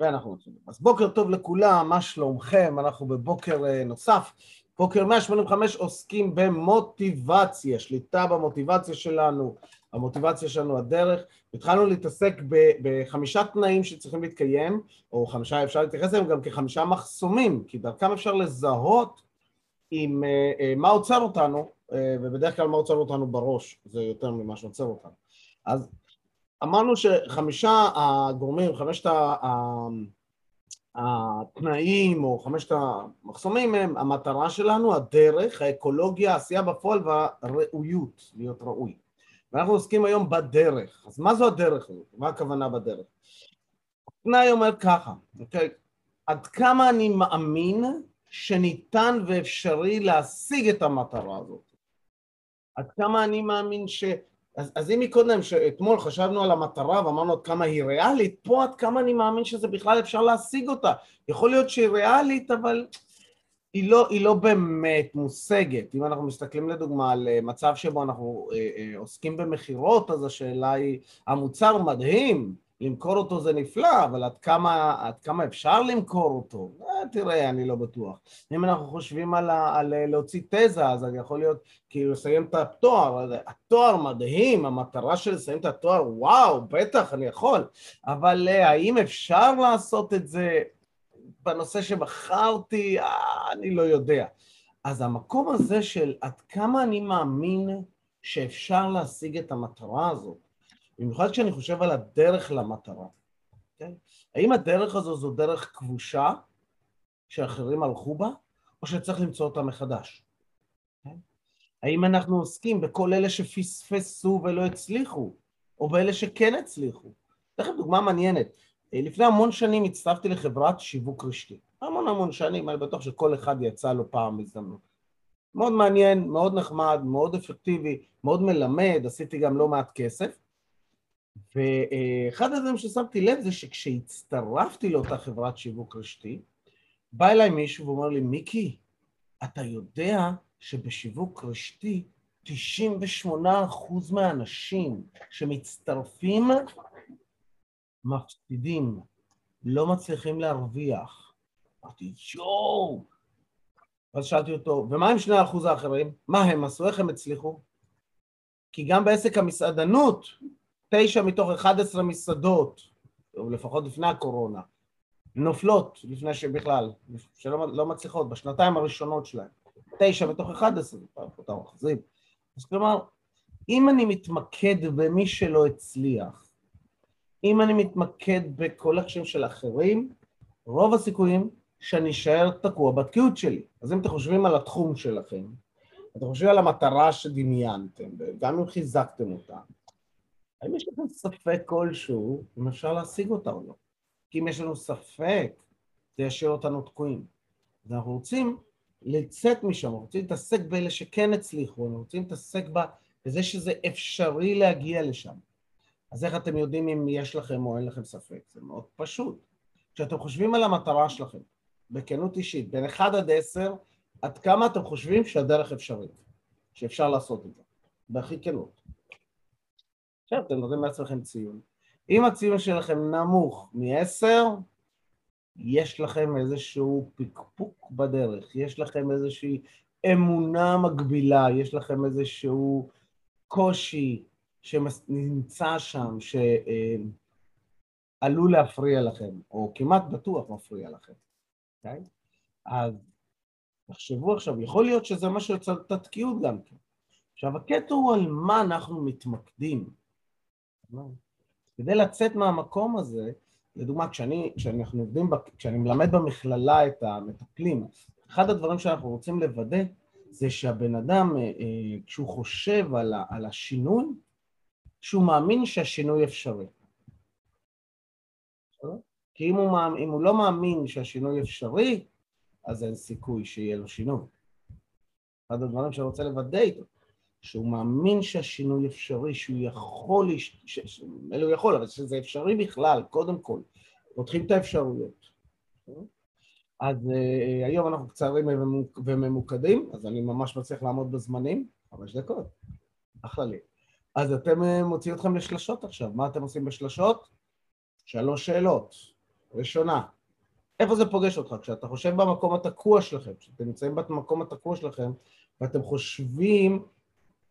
ואנחנו מתחילים. אז בוקר טוב לכולם, מה שלומכם? אנחנו בבוקר אה, נוסף. בוקר 185 עוסקים במוטיבציה, שליטה במוטיבציה שלנו, המוטיבציה שלנו הדרך. התחלנו להתעסק בחמישה תנאים שצריכים להתקיים, או חמישה, אפשר להתייחס אליהם גם כחמישה מחסומים, כי דרכם אפשר לזהות עם אה, אה, מה עוצר אותנו, ובדרך כלל מה עוצר אותנו בראש, זה יותר ממה שעוצר אותנו. אז אמרנו שחמישה הגורמים, חמשת התנאים או חמשת המחסומים הם המטרה שלנו, הדרך, האקולוגיה, העשייה בפועל והראויות, להיות ראוי. ואנחנו עוסקים היום בדרך. אז מה זו הדרך הזאת? מה הכוונה בדרך? התנאי אומר ככה, אוקיי? עד כמה אני מאמין שניתן ואפשרי להשיג את המטרה הזאת? עד כמה אני מאמין ש... אז, אז אם מקודם, שאתמול חשבנו על המטרה ואמרנו עד כמה היא ריאלית, פה עד כמה אני מאמין שזה בכלל אפשר להשיג אותה. יכול להיות שהיא ריאלית, אבל היא לא, היא לא באמת מושגת. אם אנחנו מסתכלים לדוגמה על אה, מצב שבו אנחנו אה, אה, עוסקים במכירות, אז השאלה היא, המוצר מדהים, למכור אותו זה נפלא, אבל עד כמה, עד כמה אפשר למכור אותו? אה, תראה, אני לא בטוח. אם אנחנו חושבים על, על להוציא תזה, אז יכול להיות כאילו לסיים את התואר. התואר מדהים, המטרה של לסיים את התואר, וואו, בטח, אני יכול. אבל אה, האם אפשר לעשות את זה בנושא שבחרתי? אה, אני לא יודע. אז המקום הזה של עד כמה אני מאמין שאפשר להשיג את המטרה הזאת, במיוחד כשאני חושב על הדרך למטרה. כן? האם הדרך הזו זו דרך כבושה שאחרים הלכו בה, או שצריך למצוא אותה מחדש? כן? האם אנחנו עוסקים בכל אלה שפספסו ולא הצליחו, או באלה שכן הצליחו? לכם דוגמה מעניינת. לפני המון שנים הצטרפתי לחברת שיווק רשתי. המון המון שנים, אני בטוח שכל אחד יצא לו פעם הזדמנות. מאוד מעניין, מאוד נחמד, מאוד אפקטיבי, מאוד מלמד, עשיתי גם לא מעט כסף. ואחד הדברים ששמתי לב זה שכשהצטרפתי לאותה חברת שיווק רשתי, בא אליי מישהו ואומר לי, מיקי, אתה יודע שבשיווק רשתי 98% מהאנשים שמצטרפים מפסידים, לא מצליחים להרוויח. אמרתי, יואו! אז שאלתי אותו, ומה עם שני האחוז האחרים? מה הם עשו? איך הם הצליחו? כי גם בעסק המסעדנות תשע מתוך 11 מסעדות, או לפחות לפני הקורונה, נופלות לפני שבכלל, שלא לא מצליחות, בשנתיים הראשונות שלהן. תשע מתוך 11, אותם אוחזים. אז כלומר, אם אני מתמקד במי שלא הצליח, אם אני מתמקד בכל הקשיים של אחרים, רוב הסיכויים שאני אשאר תקוע בתקיעות שלי. אז אם אתם חושבים על התחום שלכם, אתם חושבים על המטרה שדמיינתם, וגם אם חיזקתם אותה, האם יש לכם ספק כלשהו אם אפשר להשיג אותה או לא? כי אם יש לנו ספק, זה ישאיר אותנו תקועים. אז אנחנו רוצים לצאת משם, אנחנו רוצים להתעסק באלה שכן הצליחו, אנחנו רוצים להתעסק בזה שזה אפשרי להגיע לשם. אז איך אתם יודעים אם יש לכם או אין לכם ספק? זה מאוד פשוט. כשאתם חושבים על המטרה שלכם, בכנות אישית, בין 1 עד 10, עד כמה אתם חושבים שהדרך אפשרית, שאפשר לעשות את זה, בהכי כנות. עכשיו אתם נותנים לעצמכם ציון. אם הציון שלכם נמוך מ-10, יש לכם איזשהו פקפוק בדרך, יש לכם איזושהי אמונה מגבילה, יש לכם איזשהו קושי שנמצא שם, שעלול להפריע לכם, או כמעט בטוח מפריע לכם, okay? אוקיי? אז תחשבו עכשיו, יכול להיות שזה מה שיוצר את התקיעות גם כן. עכשיו, הקטע הוא על מה אנחנו מתמקדים. כדי לצאת מהמקום הזה, לדוגמה, כשאני, כשאנחנו עובדים, כשאני מלמד במכללה את המטפלים, אחד הדברים שאנחנו רוצים לוודא זה שהבן אדם, אה, אה, כשהוא חושב על, ה, על השינוי, שהוא מאמין שהשינוי אפשרי. כי אם הוא, אם הוא לא מאמין שהשינוי אפשרי, אז אין סיכוי שיהיה לו שינוי. אחד הדברים שאני רוצה לוודא איתו. שהוא מאמין שהשינוי אפשרי, שהוא יכול, אלו הוא יכול, אבל שזה אפשרי בכלל, קודם כל, פותחים את האפשרויות. אז uh, היום אנחנו קצרים וממוקדים, אז אני ממש מצליח לעמוד בזמנים, חמש דקות, אחלה לי. אז אתם, uh, מוציא אתכם לשלשות עכשיו, מה אתם עושים בשלשות? שלוש שאלות. ראשונה, איפה זה פוגש אותך? כשאתה חושב במקום התקוע שלכם, כשאתם נמצאים במקום התקוע שלכם, ואתם חושבים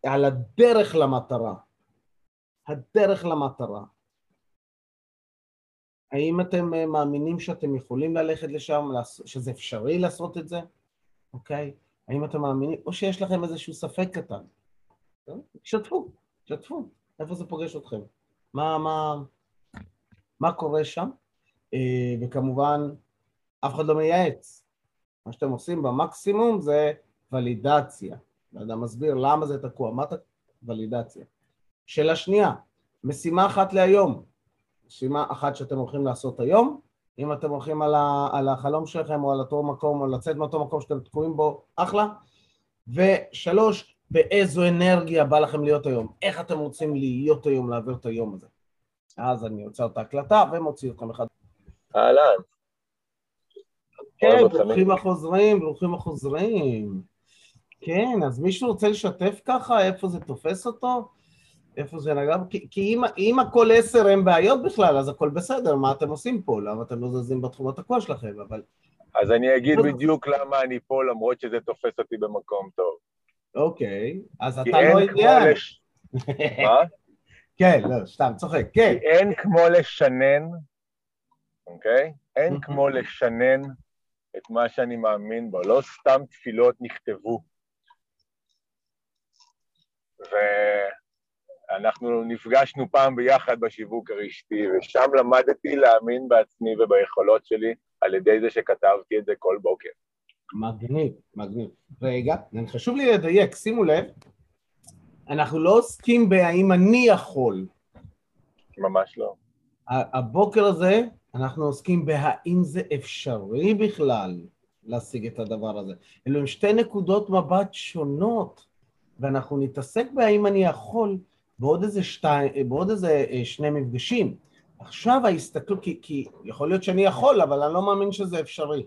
על הדרך למטרה. הדרך למטרה. האם אתם אה, מאמינים שאתם יכולים ללכת לשם, שזה אפשרי לעשות את זה? אוקיי? האם אתם מאמינים, או שיש לכם איזשהו ספק קטן? שתפו, שתפו, איפה זה פוגש אתכם? מה, מה, מה קורה שם? אה, וכמובן, אף אחד לא מייעץ. מה שאתם עושים במקסימום זה ולידציה. לא יודע, מסביר למה זה תקוע, מה תקוע? ולידציה. שאלה שנייה, משימה אחת להיום. משימה אחת שאתם הולכים לעשות היום, אם אתם הולכים על, ה, על החלום שלכם או על אותו מקום או לצאת מאותו מקום שאתם תקועים בו, אחלה. ושלוש, באיזו אנרגיה בא לכם להיות היום, איך אתם רוצים להיות היום, להעביר את היום הזה. אז אני עוצר את ההקלטה ומוציא אתכם אחד. אהלן. כן, ברוכים החוזרים, ברוכים החוזרים. כן, אז מישהו רוצה לשתף ככה איפה זה תופס אותו? איפה זה נגע? כי, כי אם, אם הכל עשר הם בעיות בכלל, אז הכל בסדר, מה אתם עושים פה? למה אתם לא זזים בתחום התקוע שלכם? אבל... אז אני אגיד בדיוק למה אני פה, למרות שזה תופס אותי במקום טוב. אוקיי, אז אתה לא עניין. לש... מה? כן, לא, סתם, צוחק, כן. כי אין כמו לשנן, אוקיי? אין כמו לשנן את מה שאני מאמין בו. לא סתם תפילות נכתבו. ואנחנו נפגשנו פעם ביחד בשיווק הרשתי, ושם למדתי להאמין בעצמי וביכולות שלי על ידי זה שכתבתי את זה כל בוקר. מגניב, מגניב. רגע, חשוב לי לדייק, שימו לב, אנחנו לא עוסקים בהאם אני יכול. ממש לא. הבוקר הזה אנחנו עוסקים בהאם זה אפשרי בכלל להשיג את הדבר הזה. אלו הם שתי נקודות מבט שונות. ואנחנו נתעסק בהאם אני יכול בעוד איזה, שתי, בעוד איזה אה, שני מפגשים. עכשיו ההסתכלות, כי, כי יכול להיות שאני יכול, אבל אני לא מאמין שזה אפשרי.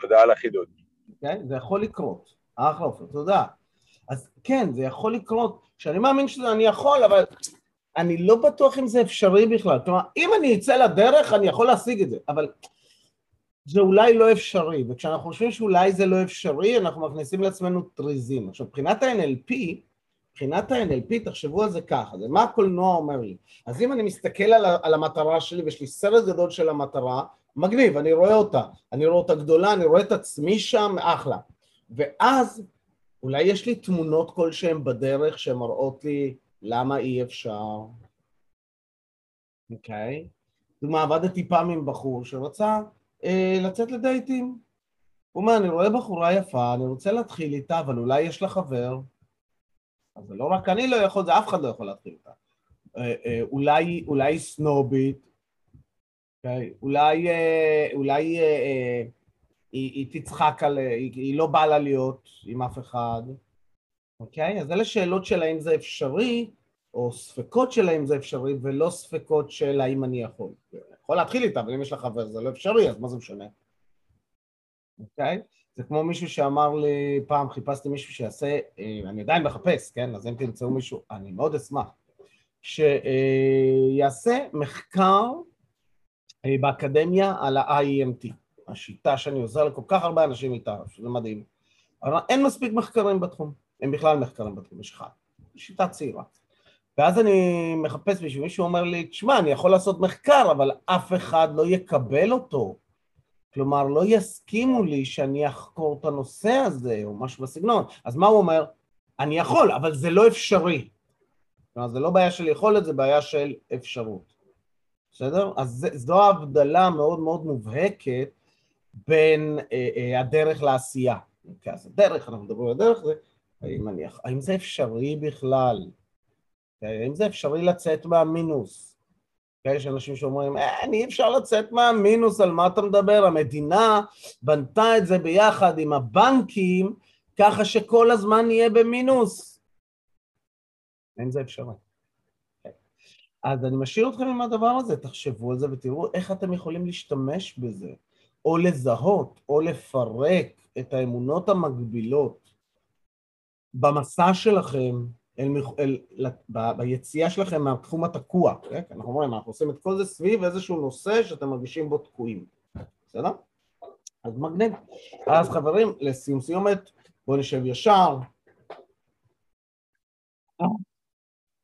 תודה על החידוד. כן, זה יכול לקרות. אחלה עופר, תודה. אז כן, זה יכול לקרות, שאני מאמין שאני יכול, אבל אני לא בטוח אם זה אפשרי בכלל. כלומר, אם אני אצא לדרך, אני יכול להשיג את זה, אבל זה אולי לא אפשרי, וכשאנחנו חושבים שאולי זה לא אפשרי, אנחנו מכניסים לעצמנו טריזים. עכשיו, מבחינת ה-NLP, מבחינת ה-NLP, תחשבו על זה ככה, זה מה הקולנוע אומר לי. אז אם אני מסתכל על, על המטרה שלי, ויש לי סרט גדול של המטרה, מגניב, אני רואה אותה, אני רואה אותה גדולה, אני רואה את עצמי שם, אחלה. ואז אולי יש לי תמונות כלשהן בדרך שמראות לי למה אי אפשר, אוקיי? Okay. דוגמה, עבדתי פעם עם בחור שרצה אה, לצאת לדייטים. הוא אומר, אני רואה בחורה יפה, אני רוצה להתחיל איתה, אבל אולי יש לה חבר. אז זה לא רק אני לא יכול, זה אף אחד לא יכול להתחיל איתה. אה, אה, אולי, אולי סנובית, okay? אוקיי? אולי, אה, אולי אה, אה, היא, היא תצחק על... היא, היא לא באה לה להיות עם אף אחד, אוקיי? אז אלה שאלות של האם זה אפשרי, או ספקות של האם זה אפשרי, ולא ספקות של האם אני יכול. יכול להתחיל איתה, אבל אם יש לך חבר זה לא אפשרי, אז מה זה משנה? אוקיי? זה כמו מישהו שאמר לי, פעם חיפשתי מישהו שיעשה, אה, אני עדיין מחפש, כן? אז אם תמצאו מישהו, אני מאוד אשמח, שיעשה מחקר אה, באקדמיה על ה-IEMT, השיטה שאני עוזר לכל כך הרבה אנשים איתה, שזה מדהים. אבל אין מספיק מחקרים בתחום, אין בכלל מחקרים בתחום, יש אחד. שיטה צעירה. ואז אני מחפש מישהו, מישהו אומר לי, תשמע, אני יכול לעשות מחקר, אבל אף אחד לא יקבל אותו. כלומר, לא יסכימו לי שאני אחקור את הנושא הזה, או משהו בסגנון. אז מה הוא אומר? אני יכול, אבל זה לא אפשרי. כלומר, זה לא בעיה של יכולת, זה בעיה של אפשרות. בסדר? אז זו ההבדלה המאוד מאוד מובהקת בין אה, אה, הדרך לעשייה. אוקיי, אז הדרך, אנחנו מדברים על הדרך, זה, האם, אני, האם זה אפשרי בכלל? האם זה אפשרי לצאת מהמינוס? יש אנשים שאומרים, אין, אי אפשר לצאת מהמינוס, על מה אתה מדבר? המדינה בנתה את זה ביחד עם הבנקים, ככה שכל הזמן נהיה במינוס. אין זה אפשרי. אז אני משאיר אתכם עם הדבר הזה, תחשבו על זה ותראו איך אתם יכולים להשתמש בזה, או לזהות, או לפרק את האמונות המגבילות במסע שלכם אל, אל, ב, ביציאה שלכם מהתחום התקוע, כן? אנחנו אומרים, אנחנו עושים את כל זה סביב איזשהו נושא שאתם מרגישים בו תקועים, בסדר? אז מגניב. אז חברים, לסיום סיומת, בואו נשב ישר.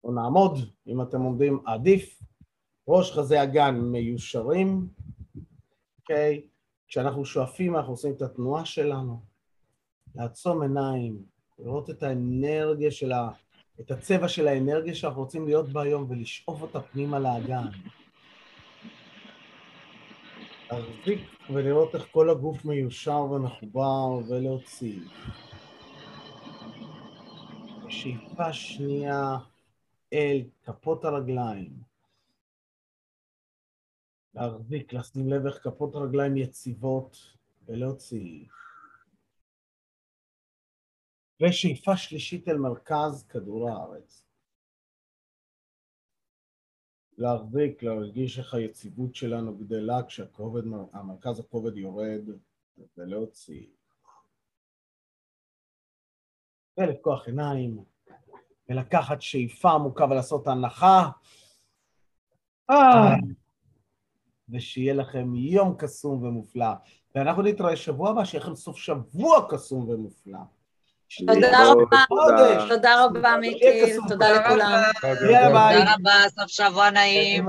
או נעמוד, אם אתם עומדים, עדיף. ראש חזה אגן מיושרים, אוקיי? כשאנחנו שואפים, אנחנו עושים את התנועה שלנו. לעצום עיניים, לראות את האנרגיה של ה... את הצבע של האנרגיה שאנחנו רוצים להיות בה היום ולשאוף אותה פנימה לאגן. להחזיק ולראות איך כל הגוף מיושר ומחובר ולהוציא. שאיפה שנייה אל כפות הרגליים. להחזיק, לשים לב איך כפות הרגליים יציבות ולהוציא. ושאיפה שלישית אל מרכז כדור הארץ. להחזיק, להרגיש איך היציבות שלנו גדלה כשהמרכז הכובד יורד ולהוציא. ולפקוח עיניים, ולקחת שאיפה עמוקה ולעשות הנחה. אה. ושיהיה לכם יום קסום ומופלא. ואנחנו נתראה שבוע הבא, שיהיה לכם סוף שבוע קסום ומופלא. תודה רבה, תודה רבה מיקי, תודה לכולם. תודה רבה, סוף שבוע נעים.